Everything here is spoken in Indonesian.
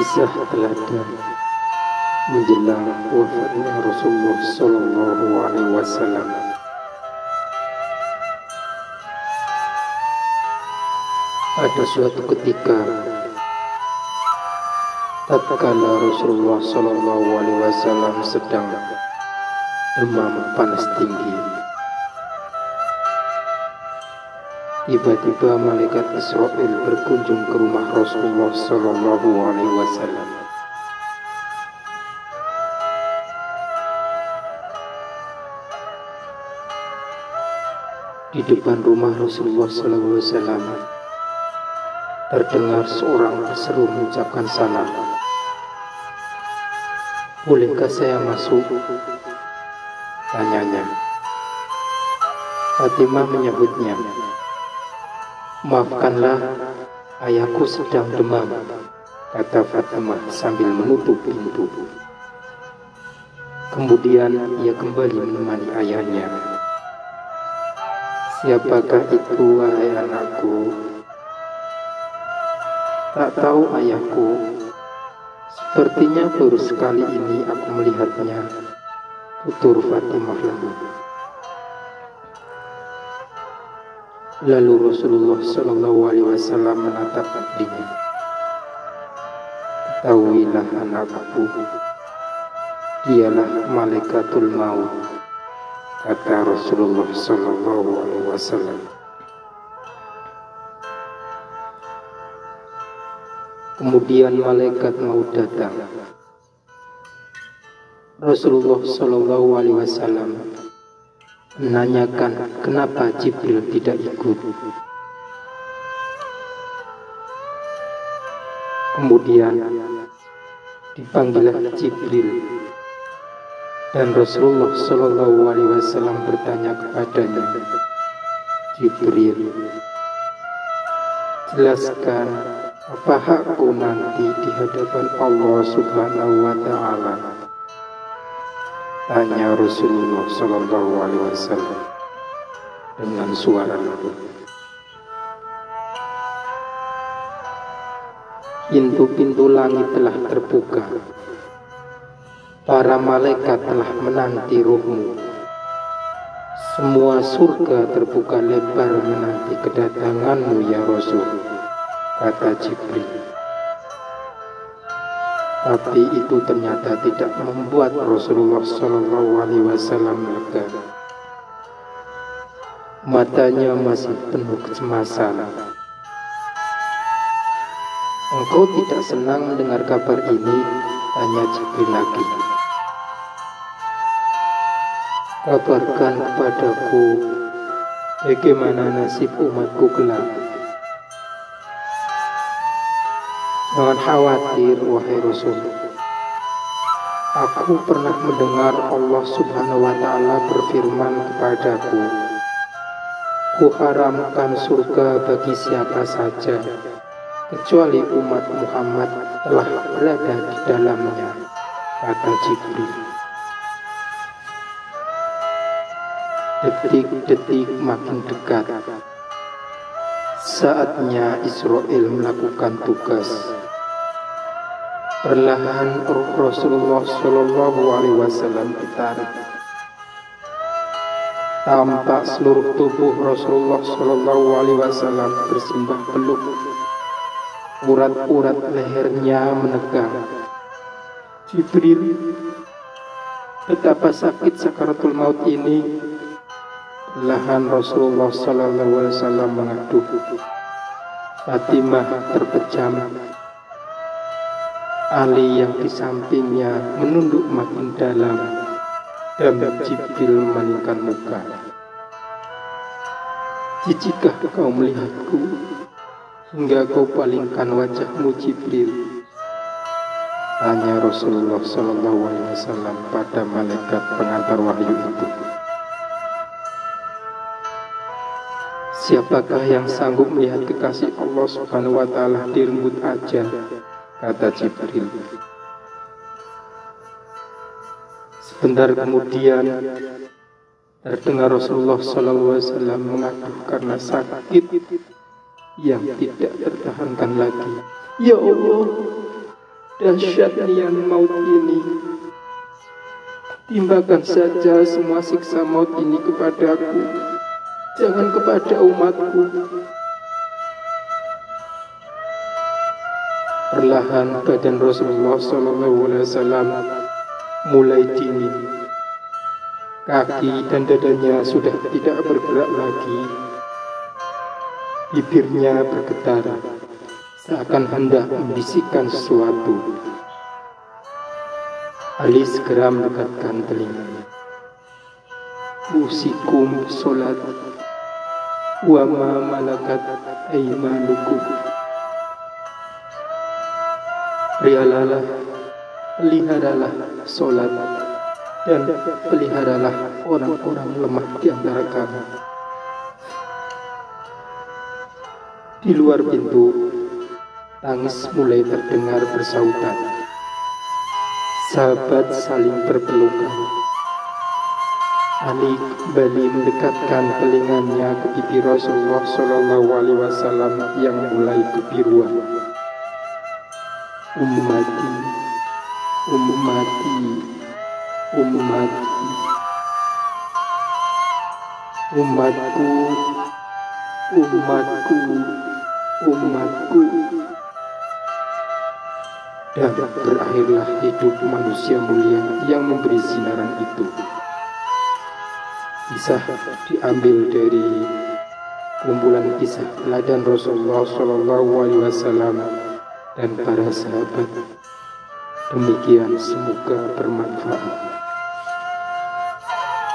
kisah teladan menjelang wafatnya Rasulullah Sallallahu Alaihi Wasallam. Ada suatu ketika tatkala Rasulullah Sallallahu Alaihi Wasallam sedang demam panas tinggi. Tiba-tiba malaikat Israel berkunjung ke rumah Rasulullah Sallallahu Alaihi Wasallam. Di depan rumah Rasulullah Sallallahu Alaihi Wasallam terdengar seorang berseru mengucapkan salam. Bolehkah saya masuk? Tanyanya. Fatimah menyebutnya. Maafkanlah, ayahku sedang demam, kata Fatimah sambil menutup pintu. Kemudian ia kembali menemani ayahnya. Siapakah itu, wahai anakku? Tak tahu ayahku. Sepertinya baru sekali ini aku melihatnya. Tutur Fatimah lalu. Lalu Rasulullah Shallallahu Alaihi Wasallam menatap dirinya. Ketahuilah anakku, dialah malaikatul maut, kata Rasulullah Shallallahu Alaihi Wasallam. Kemudian malaikat mau datang. Rasulullah Shallallahu Alaihi Wasallam menanyakan kenapa Jibril tidak ikut. Kemudian dipanggillah Jibril dan Rasulullah Shallallahu Alaihi Wasallam bertanya kepadanya, Jibril, jelaskan apa hakku nanti di hadapan Allah Subhanahu wa taala? Tanya Rasulullah Shallallahu alaihi wasallam dengan suara lembut. Pintu-pintu langit telah terbuka. Para malaikat telah menanti ruhmu. Semua surga terbuka lebar menanti kedatanganmu ya Rasul kata Jibril. Tapi itu ternyata tidak membuat Rasulullah Shallallahu Alaihi Wasallam lega. Matanya masih penuh kecemasan. Engkau tidak senang mendengar kabar ini? Tanya Jibril lagi. Kabarkan kepadaku bagaimana nasib umatku kelak. Jangan khawatir, wahai Rasul. Aku pernah mendengar Allah Subhanahu wa Ta'ala berfirman kepadaku, Ku haramkan surga bagi siapa saja, kecuali umat Muhammad telah berada di dalamnya, kata Jibril. Detik-detik makin dekat. Saatnya Israel melakukan tugas. Perlahan roh Rasulullah Shallallahu Alaihi Wasallam ditarik. Tampak seluruh tubuh Rasulullah Shallallahu Alaihi Wasallam bersimbah peluk. Urat-urat lehernya menegang. Jibril, betapa sakit sakaratul maut ini. Lahan Rasulullah Sallallahu Alaihi Wasallam mengaduh. Fatimah terpejam. Ali yang di sampingnya menunduk makin dalam dan Jibril memalingkan muka. Jijikah kau melihatku hingga kau palingkan wajahmu Jibril? Tanya Rasulullah Sallallahu Alaihi Wasallam pada malaikat pengantar wahyu itu. Siapakah yang sanggup melihat kekasih Allah Subhanahu wa taala di rembut ajal? kata Jibril. Sebentar kemudian terdengar Rasulullah Alaihi Wasallam mengaduh karena sakit yang tidak tertahankan lagi. Ya Allah, Dahsyat nian maut ini Timbakan saja semua siksa maut ini kepadaku Jangan kepada umatku Perlahan badan Rasulullah SAW mulai dingin Kaki dan dadanya sudah tidak bergerak lagi Bibirnya bergetar seakan hendak membisikkan sesuatu. Ali segera mendekatkan telinganya. Musikum solat wa ma malakat aimanukum. Rialalah, peliharalah solat dan peliharalah orang-orang lemah di antara kamu. Di luar pintu Tangis mulai terdengar bersautan. Sahabat saling berpelukan. Ali kembali mendekatkan telinganya ke pipi Rasulullah Shallallahu Alaihi Wasallam yang mulai kebiruan. Ummati, ummati, ummati, umatku, umatku, umatku dan berakhirlah hidup manusia mulia yang memberi sinaran itu. Kisah diambil dari kumpulan kisah teladan Rasulullah Shallallahu Alaihi Wasallam dan para sahabat. Demikian semoga bermanfaat.